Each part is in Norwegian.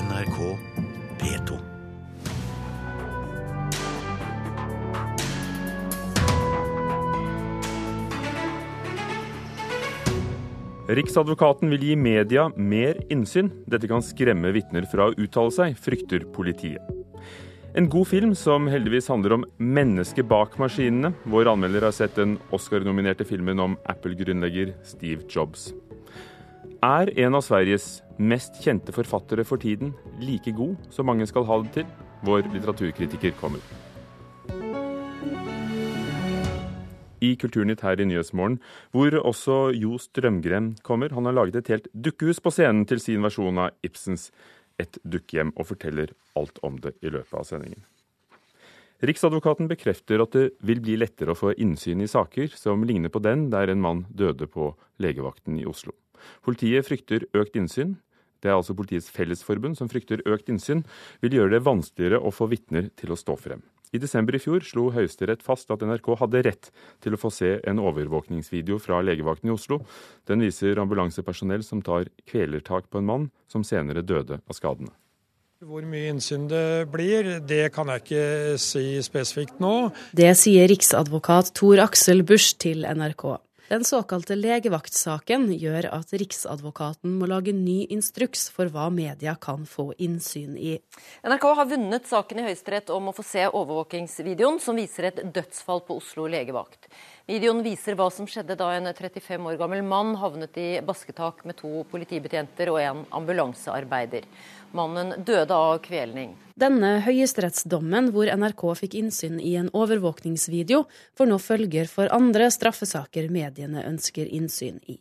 NRK P2. Riksadvokaten vil gi media mer innsyn. Dette kan skremme vitner fra å uttale seg, frykter politiet. En god film som heldigvis handler om mennesket bak maskinene. Vår anmelder har sett den Oscar-nominerte filmen om Apple-grunnlegger Steve Jobs. Er en av Sveriges mest kjente forfattere for tiden like god som mange skal ha det til? Vår litteraturkritiker kommer. i Kulturnytt her i Nyhetsmorgen, hvor også Jo Strømgren kommer. Han har laget et helt dukkehus på scenen til sin versjon av Ibsens Et dukkehjem, og forteller alt om det i løpet av sendingen. Riksadvokaten bekrefter at det vil bli lettere å få innsyn i saker som ligner på den der en mann døde på legevakten i Oslo. Politiet frykter økt innsyn. Det er altså Politiets Fellesforbund som frykter økt innsyn vil gjøre det vanskeligere å få vitner til å stå frem. I desember i fjor slo Høyesterett fast at NRK hadde rett til å få se en overvåkningsvideo fra legevakten i Oslo. Den viser ambulansepersonell som tar kvelertak på en mann som senere døde av skadene. Hvor mye innsyn det blir, det kan jeg ikke si spesifikt nå. Det sier riksadvokat Tor Aksel Busch til NRK. Den såkalte legevaktsaken gjør at Riksadvokaten må lage ny instruks for hva media kan få innsyn i. NRK har vunnet saken i Høyesterett om å få se overvåkingsvideoen som viser et dødsfall på Oslo legevakt. Videoen viser hva som skjedde da en 35 år gammel mann havnet i basketak med to politibetjenter og en ambulansearbeider. Mannen døde av kvelning. Denne høyesterettsdommen, hvor NRK fikk innsyn i en overvåkningsvideo, får nå følger for andre straffesaker mediene ønsker innsyn i.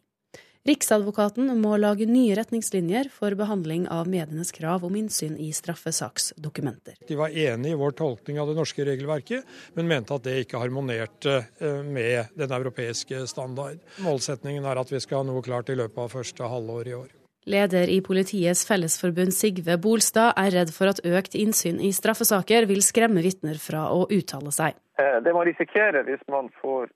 Riksadvokaten må lage nye retningslinjer for behandling av medienes krav om innsyn i straffesaksdokumenter. De var enig i vår tolkning av det norske regelverket, men mente at det ikke harmonerte eh, med den europeiske standard. Målsetningen er at vi skal ha noe klart i løpet av første halvår i år. Leder i Politiets Fellesforbund Sigve Bolstad er redd for at økt innsyn i straffesaker vil skremme vitner fra å uttale seg. Eh, det man risikerer hvis man får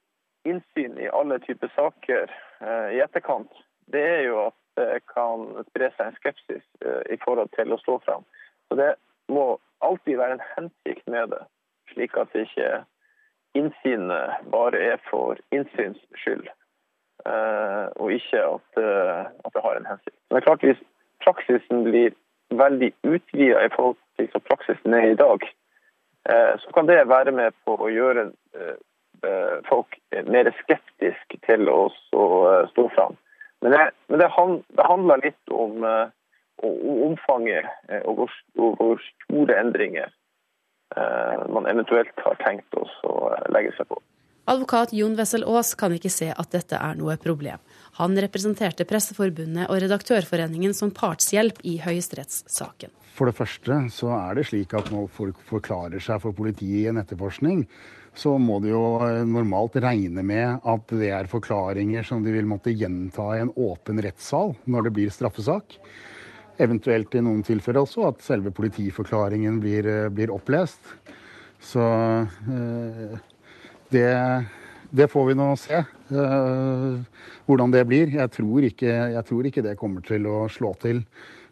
innsyn i alle typer saker eh, i etterkant, det er jo at det kan spre seg en skepsis eh, i forhold til å stå fram. Så det må alltid være en hensikt med det, slik at det ikke innsynet bare er for innsyns skyld, eh, og ikke at, at, det har en hensikt. Men det er klart Hvis praksisen blir veldig utvida i forhold til som praksisen er i dag, så kan det være med på å gjøre Eh, folk mer skeptiske til å eh, stå fram. Men, det, men det, det, handler litt om, eh, om omfanget og hvor, hvor, store endringer man eventuelt har tenkt oss å legge seg på. Advokat Jon Wessel Aas kan ikke se at dette er noe problem. Han representerte Presseforbundet og Redaktørforeningen som partshjelp i høyesterettssaken. For det første så er det slik at når folk forklarer seg for politiet i en etterforskning, så må de jo eh, normalt regne med at det er forklaringer som de vil måtte gjenta i en åpen rettssal når det blir straffesak. Eventuelt i noen tilfeller også at selve politiforklaringen blir, eh, blir opplest. Så eh, det, det, får vi nå se hvordan det blir. Jeg tror, ikke, jeg tror ikke det kommer til å slå til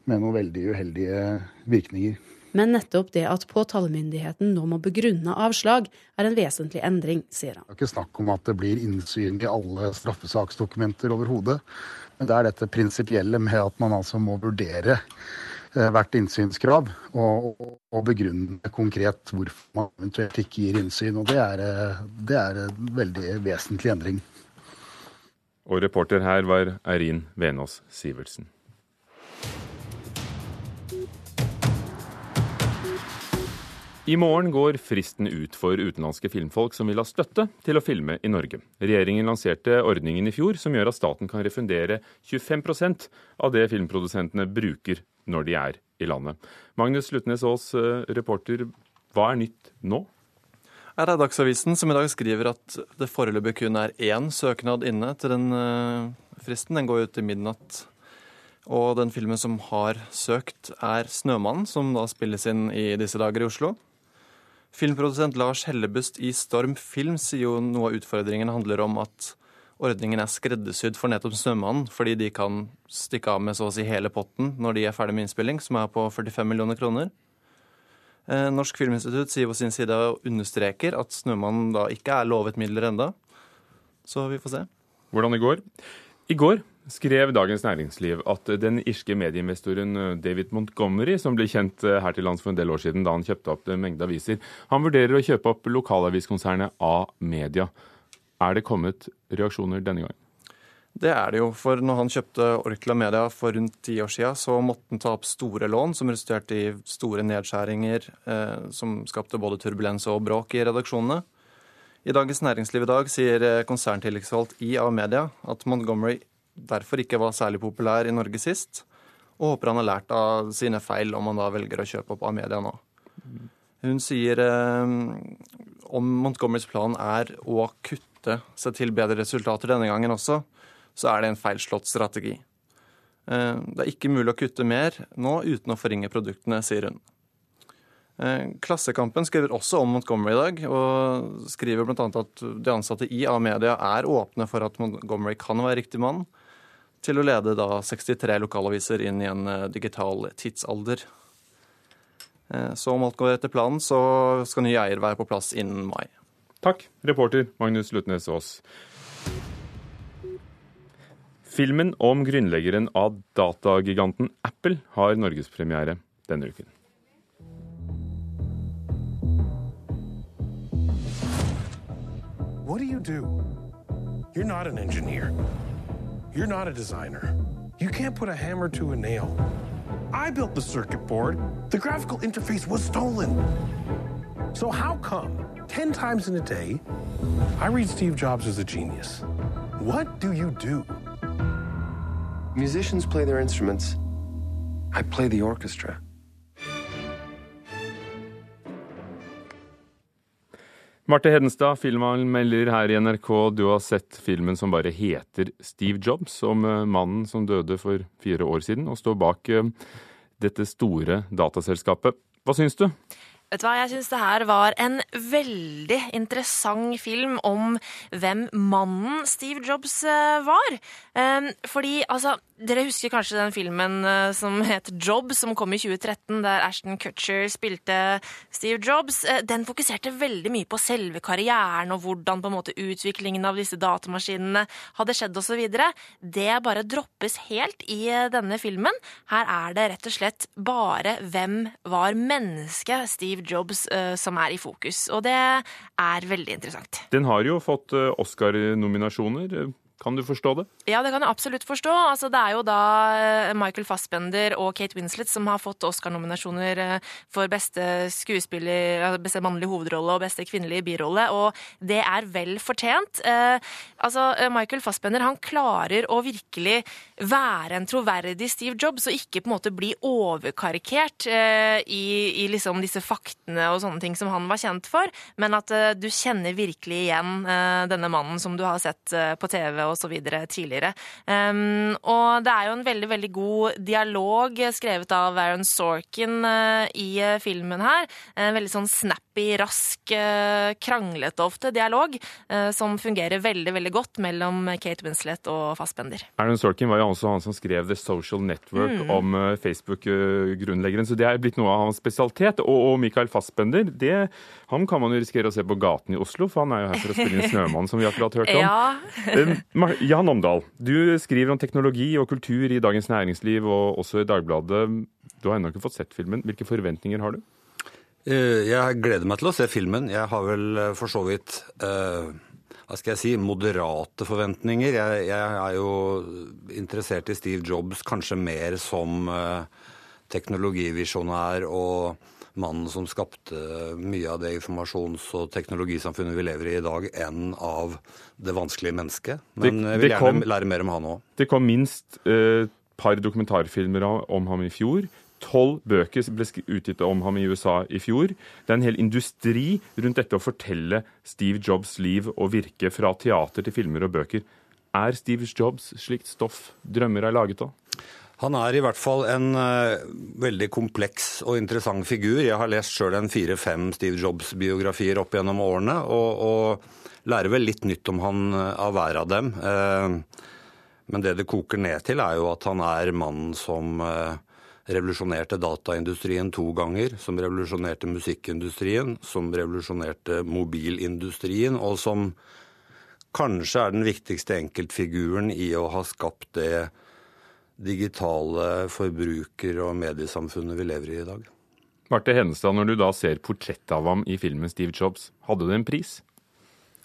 med noen veldig uheldige virkninger. Men nettopp det at påtalemyndigheten nå må begrunne avslag, er en vesentlig endring, sier han. Det er ikke snakk om at det blir innsyn i alle straffesaksdokumenter overhodet. Men det er dette prinsipielle med at man altså må vurdere eh, hvert innsynskrav og, og, begrunne konkret hvorfor man eventuelt ikke gir innsyn. Og det er, eh, det er en veldig vesentlig endring. Og reporter her var Eirin Venås Sivertsen. I morgen går fristen ut for utenlandske filmfolk som vil ha støtte til å filme i Norge. Regjeringen lanserte ordningen i fjor som gjør at staten kan refundere 25% av det filmprodusentene bruker når de er i landet. Magnus Lutnes Aas, eh, reporter, hva er nytt nå? Her er Dagsavisen som i dag skriver at det foreløpig kun er én søknad inne til den eh, fristen. Den går ut i midnatt. Og den filmen som har søkt, er 'Snømannen', som da spilles inn i disse dager i Oslo. Filmprodusent Lars Hellebust i Storm Film sier jo noe av utfordringen handler om at ordningen er skreddersydd for nettopp Snømannen, fordi de kan stikke av med så å si hele potten når de er ferdig med innspilling, som er på 45 millioner kroner. Eh, Norsk Filminstitutt sier på sin side og understreker at Snømannen da ikke er lovet midler enda. Så vi får se. Hvordan det går. I går skrev Dagens Næringsliv at den irske medieinvestoren David Montgomery, som ble kjent her til lands for en del år siden da han kjøpte opp en mengde aviser, han vurderer å kjøpe opp lokalaviskonsernet A-media. Er det kommet reaksjoner denne gangen? Det er det jo, for når han kjøpte Orkla Media for rundt ti år siden, så måtte han ta opp store lån, som resulterte i store nedskjæringer, eh, som skapte både turbulens og bråk i redaksjonene. I Dagens Næringsliv i dag sier eh, konserntillitsvalgt i A-media at Montgomery derfor ikke var særlig populær i Norge sist, og håper han har lært av sine feil om han da velger å kjøpe opp A-media nå. Hun sier eh, om Montgomerys plan er å kutte seg til bedre resultater denne gangen også, så er det en feilslått strategi. Eh, det er ikke mulig å kutte mer nå uten å forringe produktene, sier hun. Eh, Klassekampen skriver også om Montgomery i dag, og skriver bl.a. at de ansatte i A-media er åpne for at Montgomery kan være riktig mann til å lede da 63 lokalaviser inn i en eh, digital tidsalder. Så om alt går etter planen, så skal ny eier være på plass innen mai. Takk, reporter Magnus Lutnes Aas. Filmen om grunnleggeren av datagiganten Apple har norgespremiere denne uken. What do you do? You're not an engineer. You're not a designer. You can't put a hammer to a nail. I built the circuit board. The graphical interface was stolen. So how come 10 times in a day I read Steve Jobs as a genius? What do you do? Musicians play their instruments. I play the orchestra. Marte Hedenstad, filmanmelder her i NRK. Du har sett filmen som bare heter Steve Jobs, om eh, mannen som døde for fire år siden, og står bak eh, dette store dataselskapet. Hva syns du? Vet du hva, Jeg syns det her var en veldig interessant film om hvem mannen Steve Jobs eh, var. Fordi, altså dere husker kanskje den filmen uh, som het Job, som kom i 2013, der Ashton Kutcher spilte Steve Jobs. Uh, den fokuserte veldig mye på selve karrieren og hvordan på en måte utviklingen av disse datamaskinene hadde skjedd osv. Det bare droppes helt i uh, denne filmen. Her er det rett og slett bare hvem var mennesket Steve Jobs som er i fokus. Og det er veldig interessant. Den har jo fått Oscar-nominasjoner. Kan du forstå det? Ja, det kan jeg absolutt forstå. Altså, det er jo da eh, Michael Fassbender og Kate Winslet som har fått Oscar-nominasjoner eh, for beste skuespiller, beste mannlige hovedrolle og beste kvinnelige birolle, og det er vel fortjent. Eh, altså, Michael Fassbender han klarer å virkelig være en troverdig Steve Jobs og ikke på en måte bli overkarikert eh, i, i, liksom disse faktene og sånne ting som han var kjent for, men at eh, du kjenner virkelig igjen eh, denne mannen som du har sett på TV osv. tidligere. Um, og det er jo en veldig, veldig god dialog skrevet av Aaron Sorkin uh, i uh, filmen her. En veldig sånn snappy, rask, uh, kranglete ofte dialog som fungerer veldig, veldig godt mellom Kate Winslet og Fassbender. Aaron Sorkin var jo også han som skrev The Social Network mm. om Facebook-grunnleggeren, så det er blitt noe av hans spesialitet. Og, og Michael Fassbender, det, han kan man jo risikere å se på gaten i Oslo, for han er jo her for å spille inn Snømann, som vi akkurat hørte om. Ja. Jan Omdal, du skriver om teknologi og kultur i Dagens Næringsliv og også i Dagbladet. Du har ennå ikke fått sett filmen. Hvilke forventninger har du? Eh, jeg gleder meg til å se filmen. Jeg har vel eh, for så vidt uh, hva skal jeg si, moderate forventninger. Jeg, jeg, er jo interessert i Steve Jobs kanskje mer som teknologivisjonær og mannen som skapte mye av det informasjons- og teknologisamfunnet vi lever i i dag, enn av det vanskelige mennesket. Men jeg vil gjerne lære mer om han òg. Det kom minst et eh, par dokumentarfilmer om ham i fjor. Tolv bøker ble utgitt om ham i USA i fjor. Det er en hel industri rundt dette å fortelle Steve Jobs' liv og virke fra teater til filmer og bøker. Er Steve Jobs slikt stoff drømmer er laget av? Han er i hvert fall en uh, veldig kompleks og interessant figur. Jeg har lest sjøl en fire-fem Steve Jobs-biografier opp gjennom årene. og, og lærer vel litt nytt om han av hver av dem. Men det det koker ned til, er jo at han er mannen som revolusjonerte dataindustrien to ganger, som revolusjonerte musikkindustrien, som revolusjonerte mobilindustrien, og som kanskje er den viktigste enkeltfiguren i å ha skapt det digitale forbruker- og mediesamfunnet vi lever i i dag. Marte Henestad, når du da ser portrettet av ham i filmen Steve Jobs, hadde det en pris?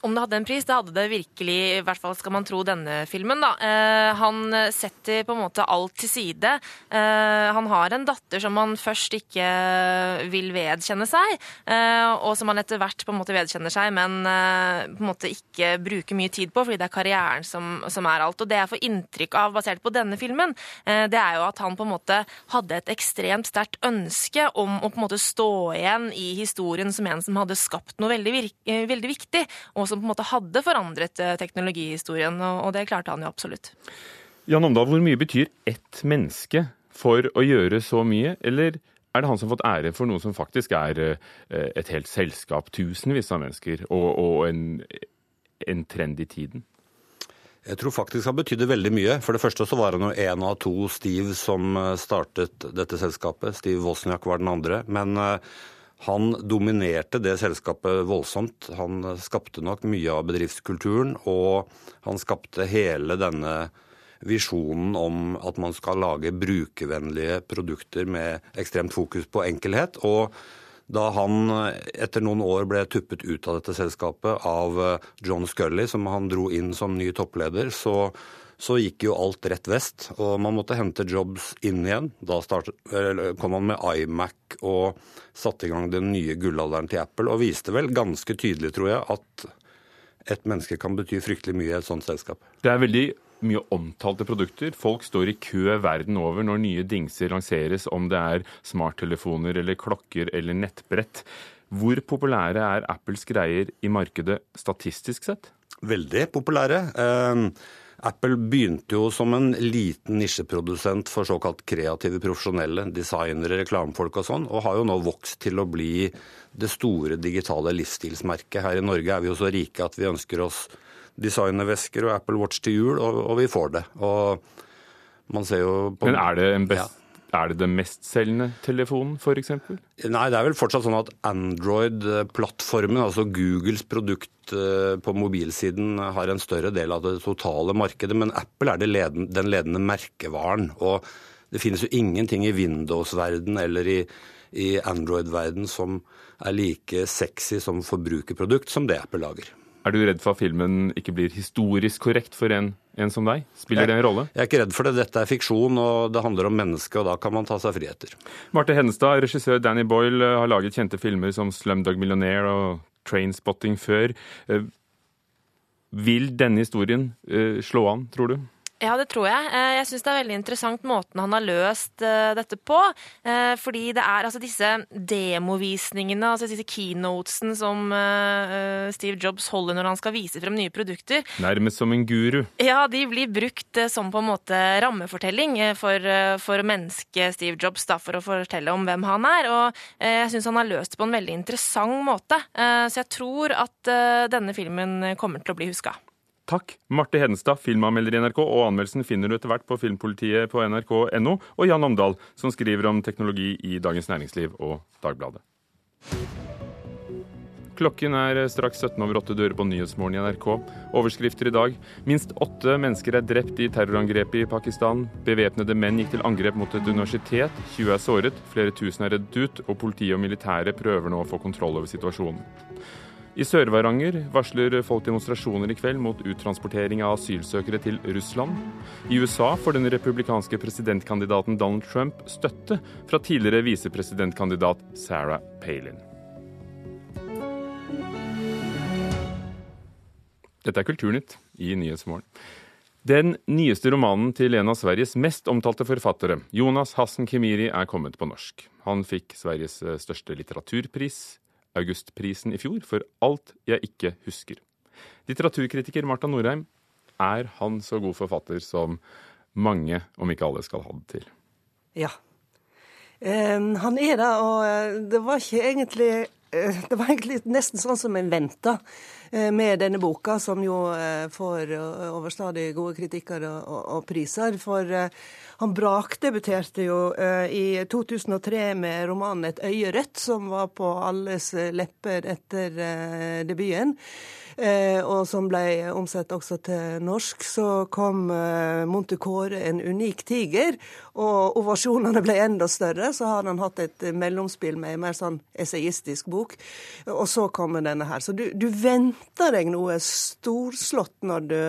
Om det hadde en pris, det hadde det virkelig, i hvert fall skal man tro denne filmen. da. Eh, han setter på en måte alt til side. Eh, han har en datter som han først ikke vil vedkjenne seg, eh, og som han etter hvert på en måte vedkjenner seg, men eh, på en måte ikke bruker mye tid på, fordi det er karrieren som, som er alt. Og det jeg får inntrykk av basert på denne filmen, eh, det er jo at han på en måte hadde et ekstremt sterkt ønske om å på en måte stå igjen i historien som en som hadde skapt noe veldig, virke, veldig viktig. og som på en måte hadde forandret eh, teknologihistorien, og det klarte han jo absolutt. Jan Omdal, hvor mye betyr ett menneske for å gjøre så mye, eller er det han som har fått ære for noe som faktisk er eh, et helt selskap, tusenvis av mennesker, og, og en, en, trend i tiden? Jeg tror faktisk han betydde veldig mye. For det første så var han jo en av to Steve som eh, startet dette selskapet. Steve Wozniak var den andre. Men han dominerte det selskapet voldsomt. Han skapte nok mye av bedriftskulturen, og han skapte hele denne visjonen om at man skal lage brukervennlige produkter med ekstremt fokus på enkelhet. Og da han etter noen år ble tuppet ut av dette selskapet av John Scully, som han dro inn som ny toppleder, så så gikk jo alt rett vest, og man måtte hente jobs inn igjen. Da startet, kom man med iMac og satte i gang den nye gullalderen til Apple, og viste vel ganske tydelig, tror jeg, at et menneske kan bety fryktelig mye i et sånt selskap. Det er veldig mye omtalte produkter. Folk står i kø verden over når nye dingser lanseres, om det er smarttelefoner eller klokker eller nettbrett. Hvor populære er Apples greier i markedet statistisk sett? Veldig populære. Eh, Apple begynte jo som en liten nisjeprodusent for såkalt kreative profesjonelle, designere, reklamefolk og sånn, og har jo nå vokst til å bli det store digitale livsstilsmerket. Her i Norge er vi jo så rike at vi ønsker oss designervesker og Apple Watch til jul, og, og vi får det. Og man ser jo på Men er det en best ja. Er det den mestselgende telefonen, f.eks.? Nei, det er vel fortsatt sånn at Android-plattformen, altså Googles produkt eh, på mobilsiden, har en større del av det totale markedet. Men Apple er ledende, den ledende merkevaren. Og det finnes jo ingenting i Windows-verden eller i, i Android-verden som er like sexy som forbrukerprodukt som det Apple lager. Er du redd for at filmen ikke blir historisk korrekt for en, en som deg? Spiller jeg, det en rolle? Jeg er ikke redd for det. Dette er fiksjon, og det handler om mennesket, og da kan man ta seg friheter. Marte Hennestad, regissør Danny Boyle har laget kjente filmer som Slumdog Millionaire og Trainspotting før. Eh, vil denne historien eh, slå an, tror du? Ja, det tror jeg. Eh, jeg syns det er veldig interessant måten han har løst eh, dette på. Eh, fordi det er altså disse demovisningene, altså disse keynotesen som Steve Jobs holder når han skal vise frem nye produkter. Nærmest som en guru. Ja, de blir brukt som på en måte rammefortelling for, for mennesket Steve Jobs, da, for å fortelle om hvem han er. Og jeg syns han har løst det på en veldig interessant måte. Så jeg tror at denne filmen kommer til å bli huska. Takk, Marte Hedenstad, filmanmelder i NRK, og anmeldelsen finner du etter hvert på Filmpolitiet på nrk.no, og Jan Omdal, som skriver om teknologi i Dagens Næringsliv og Dagbladet. Klokken er straks 17 over 8 dører på Nyhetsmorgen i NRK. Overskrifter i dag. Minst åtte mennesker er drept i terrorangrepet i Pakistan. Bevæpnede menn gikk til angrep mot et universitet. 20 er såret, flere tusen er reddet ut, og politiet og militæret prøver nå å få kontroll over situasjonen. I Sør-Varanger varsler folk demonstrasjoner i kveld mot uttransportering av asylsøkere til Russland. I USA får den republikanske presidentkandidaten Donald Trump støtte fra tidligere visepresidentkandidat Sarah Palin. Dette er Kulturnytt i Nyhetsmorgen. Den nyeste romanen til en av Sveriges mest omtalte forfattere, Jonas Hassen Kemiri, er kommet på norsk. Han fikk Sveriges største litteraturpris, Augustprisen i fjor for Alt jeg ikke husker. Litteraturkritiker Marta Norheim, er han så god forfatter som mange, om ikke alle, skal ha det til? Ja. Eh, han er det, og eh, det var ikke egentlig Det var egentlig nesten sånn som en venta. eh, med denne boka, som jo eh, får overstadig gode kritikker og, og, og priser. For han brakdebuterte jo i 2003 med romanen 'Et øye rødt', som var på alles lepper etter debuten. Eh, og som ble omsatt også til norsk, så kom eh, Montecore en unik tiger. Og ovasjonene ble enda større. Så har han hatt et mellomspill med en mer sånn essayistisk bok. Og så kommer denne her. Så du, du venter deg noe storslått når du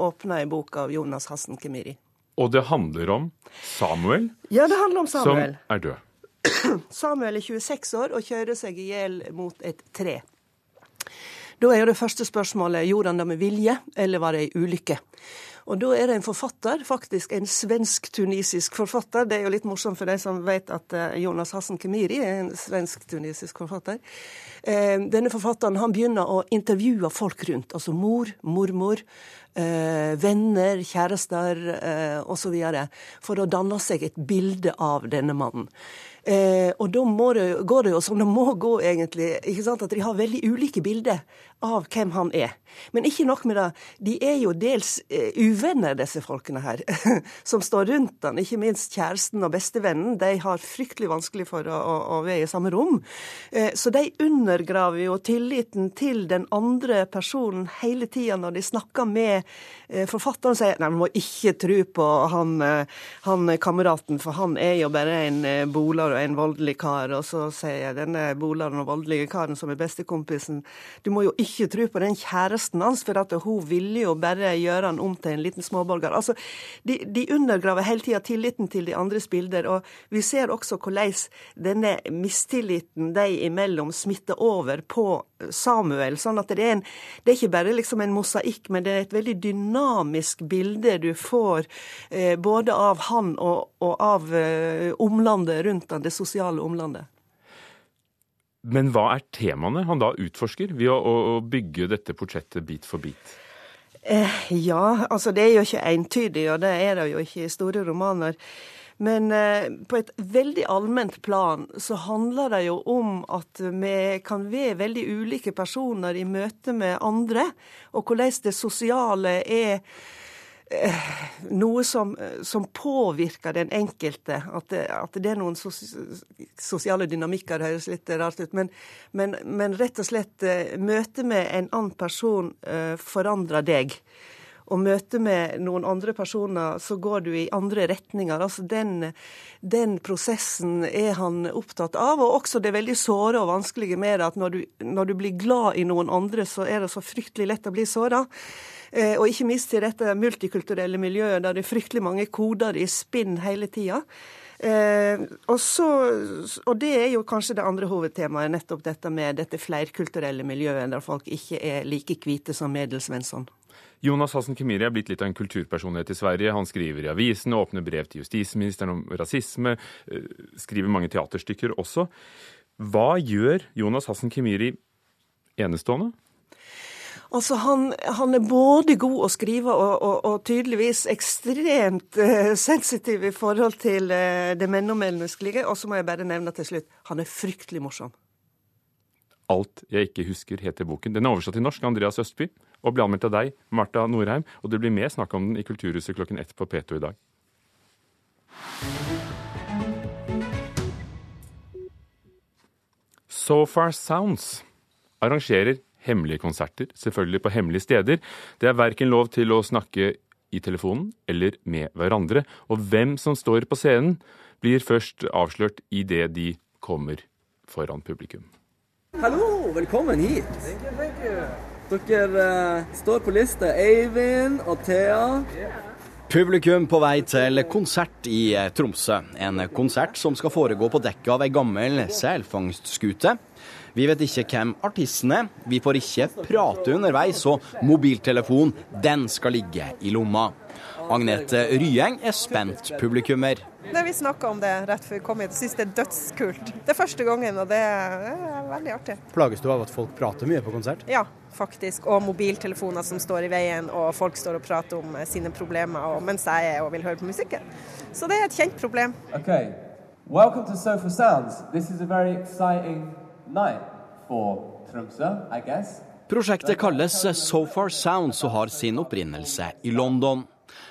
åpner en bok av Jonas Hassen Kemiri. Og det handler om Samuel, ja, det handler om Samuel. som er død. Samuel er 26 år og kjører seg i hjel mot et tre. Da er jo det første spørsmålet gjorde han det med vilje, eller var det ei ulykke? Og da er det en forfatter, faktisk en svensk-tunisisk forfatter. Det er jo litt morsomt for de som vet at eh, Jonas Hassan Kemiri er en svensk-tunisisk forfatter. Eh, denne forfatteren han begynner å intervjue folk rundt. Altså mor, mormor, eh, venner, kjærester osv. For å danne seg et bilde av denne mannen. Eh, og da det, går det jo som det må gå, egentlig. ikke sant, At de har veldig ulike bilder av hvem han er. Men ikke nok med det, de er jo dels eh, uvenner, disse folkene her, som står rundt han. Ikke minst kjæresten og bestevennen. De har fryktelig vanskelig for å, å, å være i samme rom. Eh, så de undergraver jo tilliten til den andre personen hele tida når de snakker med forfatteren og Sier nei, vi må ikke tro på han, eh, han kameraten, for han er jo bare en eh, boler og en voldelig kar, og så sier denne bolaren og voldelige karen som er bestekompisen, du må jo ikke tro på den kjæresten hans, for at hun ville jo bare gjøre han om til en liten småborger. Altså, de, de undergraver hele tida tilliten til de andres bilder, og vi ser også hvordan denne mistilliten de imellom smitter over på Samuel. sånn at det er, en, det er ikke bare liksom en mosaikk, men det er et veldig dynamisk bilde du får eh, både av han og, og av eh, omlandet rundt han, det sosiale omlandet. Men hva er temaene han da utforsker ved å, å bygge dette portrettet bit for bit? Eh, ja, altså det er jo ikke entydig, og det er det jo ikke i store romaner. Men eh, på et veldig allment plan så handler det jo om at vi kan være veldig ulike personer i møte med andre, og hvordan det sosiale er noe som, som, påvirker den enkelte. At det, at det er noen sos, sosiale dynamikker, det høres litt rart ut. Men, men, men rett og slett eh, møtet med en annen person eh, forandrer deg og møte med noen andre personer, så går du i andre retninger. Altså den, den prosessen er han opptatt av. Og også det veldig såre og vanskelige med det at når du, når du blir glad i noen andre, så er det så fryktelig lett å bli såra. Eh, og ikke minst i dette multikulturelle miljøet der det er fryktelig mange koder i spinn hele tida. Eh, og, så, og, det er jo kanskje det andre hovedtemaet, nettopp dette med dette flerkulturelle miljøet, der folk ikke er like hvite som Medelsvensson. Jonas Hassen Kemiri er blitt litt av en kulturpersonlighet i Sverige. Han skriver i avisene, åpner brev til justisministeren om rasisme, eh, skriver mange teaterstykker også. Hva gjør Jonas Hassen Kemiri enestående? Altså, han, han, er både god å skrive og, og, og tydeligvis ekstremt uh, sensitiv i forhold til uh, det mellommenneskelige. Og så må jeg bare nevne til slutt, han er fryktelig morsom. Alt jeg ikke husker, heter boken. Den er oversatt til norsk av Andreas Østby og blir anmeldt av deg, Marta Norheim. Og det blir mer snakk om den i Kulturhuset klokken ett på P2 i dag. So Far Sounds arrangerer hemmelige konserter, selvfølgelig på hemmelige steder. Det er verken lov til å snakke i telefonen eller med hverandre. Og hvem som står på scenen, blir først avslørt idet de kommer foran publikum. Hallo, velkommen hit. Thank you, thank you. Dere uh, står på liste. Eivind og Thea. Publikum på vei til konsert i eh, Tromsø. En konsert som skal foregå på dekket av ei gammel selfangstskute. Vi vet ikke hvem artisten er, vi får ikke prate underveis, og mobiltelefonen, den skal ligge i lomma. Agnete Ryeng er spent publikummer. Nei, Vi snakka om det rett før vi kom hit og syns det er dødskult. Det er første gangen, og det er veldig artig. Plages du av at folk prater mye på konsert? Ja, faktisk. Og mobiltelefoner som står i veien, og folk står og prater om eh, sine problemer mens jeg er og vil høre på musikken. Så det er et kjent problem. Okay. Welcome to Sofa Sounds. This is a very exciting night for Tromsø, I guess. Prosjektet kalles So Far Sounds og har sin opprinnelse i London.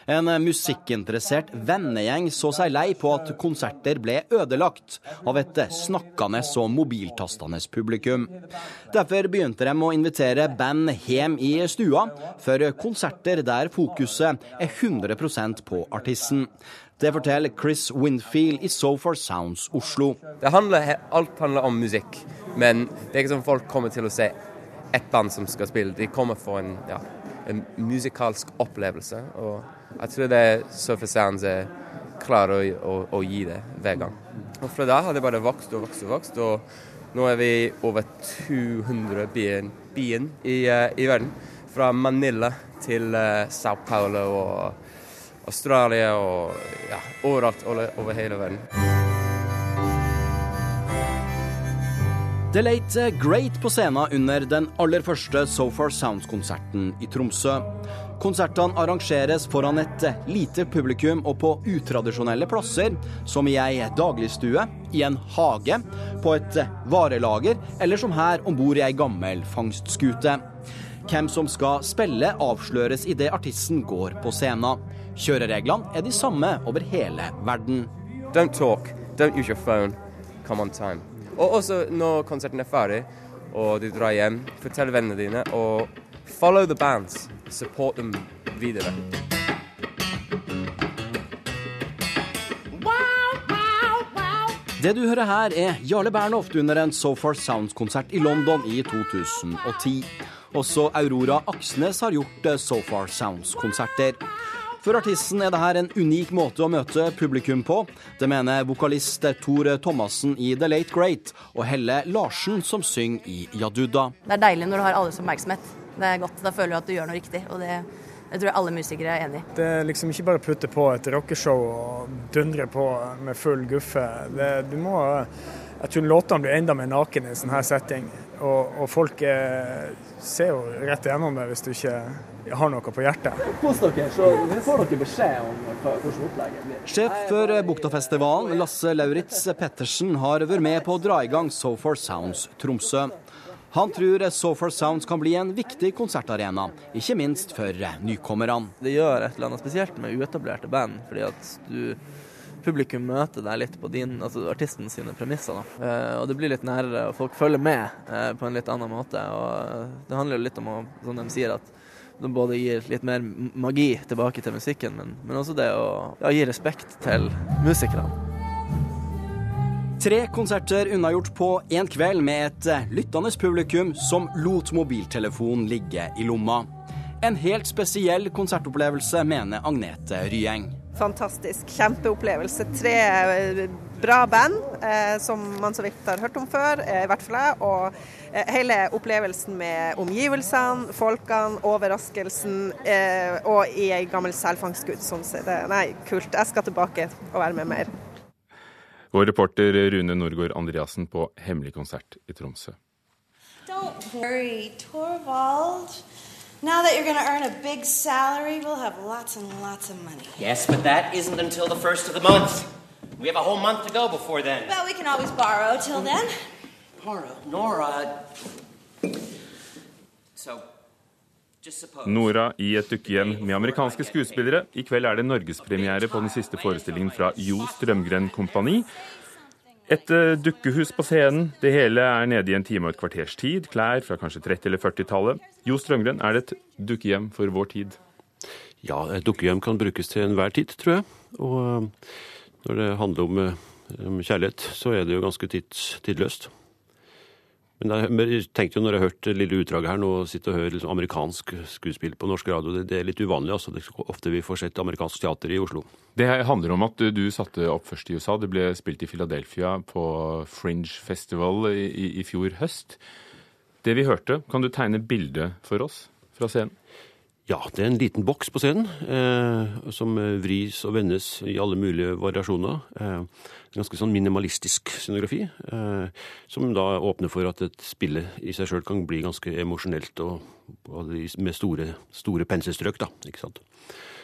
En musikkinteressert vennegjeng så seg lei på at konserter ble ødelagt av et snakkende og mobiltastende publikum. Derfor begynte de å invitere band hjem i stua, for konserter der fokuset er 100% på artisten. Det forteller Chris Winfield i So Far Sounds Oslo. Handler, alt handler om musikk, men det er ikke sånn folk kommer til å se ett band som skal spille. De kommer for en, ja, en musikalsk opplevelse. og jeg tror det er Surface Sounds er klarer å, å, å, gi det hver gang. Og Fra da har det bare vokst og vokst og vokst. Og nå er vi over 200 byen, byen i, uh, i, verden. Fra Manila til uh, Sao Paulo og Australia og ja, overalt over hele verden. The Late Great på scenen under den aller første So Far Sounds-konserten i Tromsø. Konsertene arrangeres foran et lite publikum og på utradisjonelle plasser, som i ei dagligstue, i en hage, på et varelager eller som her om bord i ei gammel fangstskute. Hvem som skal spille, avsløres idet artisten går på scenen. Kjørereglene er de samme over hele verden. Don't talk, don't use your phone, come on time. Og også når konserten er ferdig og du drar hjem, fortell vennene dine og follow the bands support dem videre. Det du hører her, er Jarle Bernhoft under en So Far Sounds-konsert i London i 2010. Også Aurora Aksnes har gjort eh, So Far Sounds-konserter. For artisten er dette en unik måte å møte publikum på. Det mener vokalist Tor Thomassen i The Late Great og Helle Larsen, som synger i Jadudda. Det er deilig når du har alles oppmerksomhet. Det er godt. Da føler du at du gjør noe riktig. og det jeg tror alle musikere er enig i. Det er liksom ikke bare å putte på et rockeshow og dundre på med full guffe. Det, du må, jeg tror låtene blir enda mer nakne i en sånn her setting. Og, og folk er, ser jo rett igjennom det hvis du ikke har noe på hjertet. Kos dere, så får dere beskjed om hvordan opplegget blir. Sjef for Buktafestivalen, Lasse Lauritz Pettersen, har vært med på å dra i gang So For Sounds Tromsø. Han tror So For Sounds kan bli en viktig konsertarena, ikke minst for nykommerne. Det gjør et eller annet spesielt med uetablerte band, fordi at du publikum møter deg litt på din, altså artisten sine premisser. Eh, og det blir litt nærere, og folk følger med eh, på en litt annen måte. og Det handler jo litt om å, som de sier, at det både gir litt mer magi tilbake til musikken, men, men også det å ja, gi respekt til musikerne. Tre konserter unnagjort på én kveld med et eh, lyttende publikum som lot mobiltelefonen ligge i lomma. En helt spesiell konsertopplevelse, mener Agnete Ryeng. Fantastisk. Kjempeopplevelse. Tre eh, bra band eh, som man så vidt har hørt om før, eh, i hvert fall jeg. Og eh, hele opplevelsen med omgivelsene, folkene, overraskelsen eh, og i ei gammel selfangstgud. Sånn Nei, kult. Jeg skal tilbake og være med mer. Vår reporter Rune Norgård Andreassen på hemmelig konsert i Tromsø. Don't worry, Torvald. Now that you're going to earn a big salary, we'll have lots and lots of money. Yes, but that isn't until the first of the month. We have a whole month to go before then. Well, we can always borrow till then. Borrow? Nora. So, just suppose. Nora i et dukkehjem med amerikanske skuespillere. I kveld er det norgespremiere på den siste forestillingen fra Jo Strømgren Kompani. Et uh, dukkehus på scenen. Det hele er nede i en time og et kvarters tid. Klær fra kanskje 30- eller 40-tallet. Jo Strømgren, er det et dukkehjem for vår tid? Ja, et dukkehjem kan brukes til enhver tid, tror jeg. Og uh, når det handler om, uh, om, kjærlighet, så er det jo ganske tidløst. Men jeg tenkte jo når jeg hørte lille utdraget her nå, sitte og høre liksom amerikansk skuespill på norsk radio, det, det, er litt uvanlig. altså. Det er ofte vi får sett amerikansk teater i Oslo. Det handler om at du satte opp først i USA. Det ble spilt i Philadelphia på Fringe Festival i, i, i fjor høst. Det vi hørte, kan du tegne bildet for oss fra scenen? Ja, det er en liten boks på scenen eh, som vris og vendes i alle mulige variasjoner. Eh, ganske sånn minimalistisk scenografi, eh, som da åpner for at et spille i seg sjøl kan bli ganske emosjonelt og, og, med store, store penselstrøk, da. ikke sant.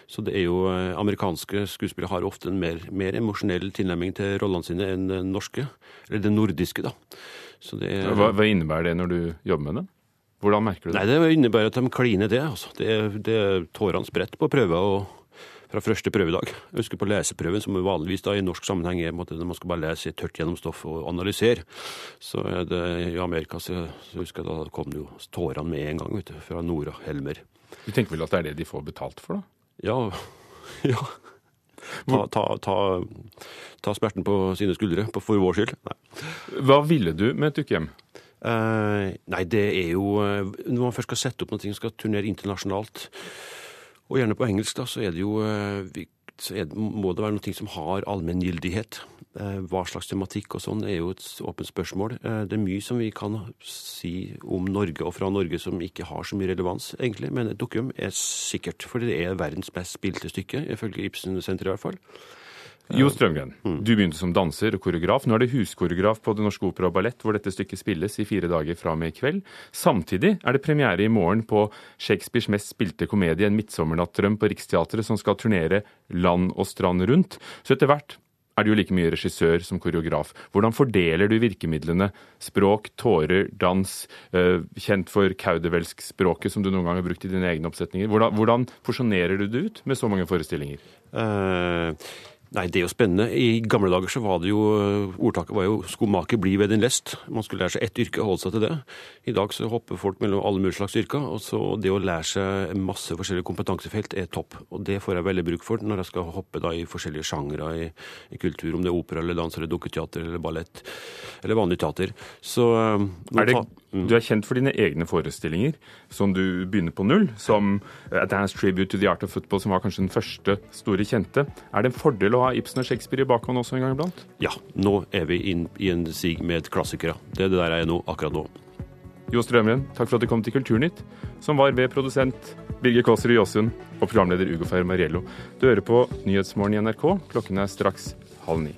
Så det er jo eh, Amerikanske skuespillere har ofte en mer, mer emosjonell tilnærming til rollene sine enn den norske, eller den nordiske, da. Er, hva, hva innebærer det når du jobber med det? Hvordan merker du det? Nei, Det innebærer at de kliner det. altså. Det, det Tårene spredt på prøver og fra første prøvedag. Jeg husker på leseprøven, som vanligvis da i norsk sammenheng er når man skal bare lese tørt gjennom stoff og analysere. Så det i Amerika så, så husker jeg da kom det jo tårene med en gang, vet du, fra Nora Helmer. Du tenker vel at det er det de får betalt for, da? Ja. ja. Ta, ta, ta, ta smerten på sine skuldre, på for vår skyld. Nei. Hva ville du med et dukkehjem? Eh, nei, det er jo eh, Når man først skal sette opp noe skal turnere internasjonalt, og gjerne på engelsk, da, så er det jo eh, er må det være noe som har allmenngyldighet. Eh, hva slags tematikk og sånn er jo et åpent spørsmål. Eh, det er mye som vi kan si om Norge og fra Norge som ikke har så mye relevans, egentlig. Men et dukkehjem er sikkert, for det er verdens best spilte stykke, ifølge Ibsen-senteret i hvert fall. Jo Strømgren, du begynte som danser og koreograf. Nå er det huskoreograf på Det Norske Opera og Ballett, hvor dette stykket spilles i fire dager fra og med i kveld. Samtidig er det premiere i morgen på Shakespeares mest spilte komedie, En midtsommernattrøm, på Riksteatret, som skal turnere land og strand rundt. Så etter hvert er du jo like mye regissør som koreograf. Hvordan fordeler du virkemidlene språk, tårer, dans, eh, kjent for kaudervelsk-språket som du noen gang har brukt i dine egne oppsetninger? Hvordan, hvordan porsjonerer du det ut med så mange forestillinger? Uh, Nei, det er jo spennende. I gamle dager så var det jo Ordtaket var jo 'skomaker bli ved din lest'. Man skulle lære seg ett yrke og holde seg til det. I dag så hopper folk mellom alle mulige slags yrker. Og så det å lære seg masse forskjellige kompetansefelt er topp. Og det får jeg veldig bruk for når jeg skal hoppe da i forskjellige sjangre i, i, kultur. Om det er opera eller dans eller dukketeater eller ballett eller vanlig teater. Så er det, Du er kjent for dine egne forestillinger, som du begynner på null. Som A Dance Tribute to the Art of Football, som var kanskje den første store kjente. Er det en fordel å ha Ibsen og Shakespeare i bakhånd også en gang iblant? Ja, nå er vi inn i en sig med klassikere. Det er det der jeg er nå, akkurat nå. Jo Strømren, takk for at du kom til Kulturnytt, som var ved produsent Birger Kåsrud Jåsund og programleder Ugo Fermariello. Du hører på Nyhetsmorgen i NRK. Klokken er straks halv ni.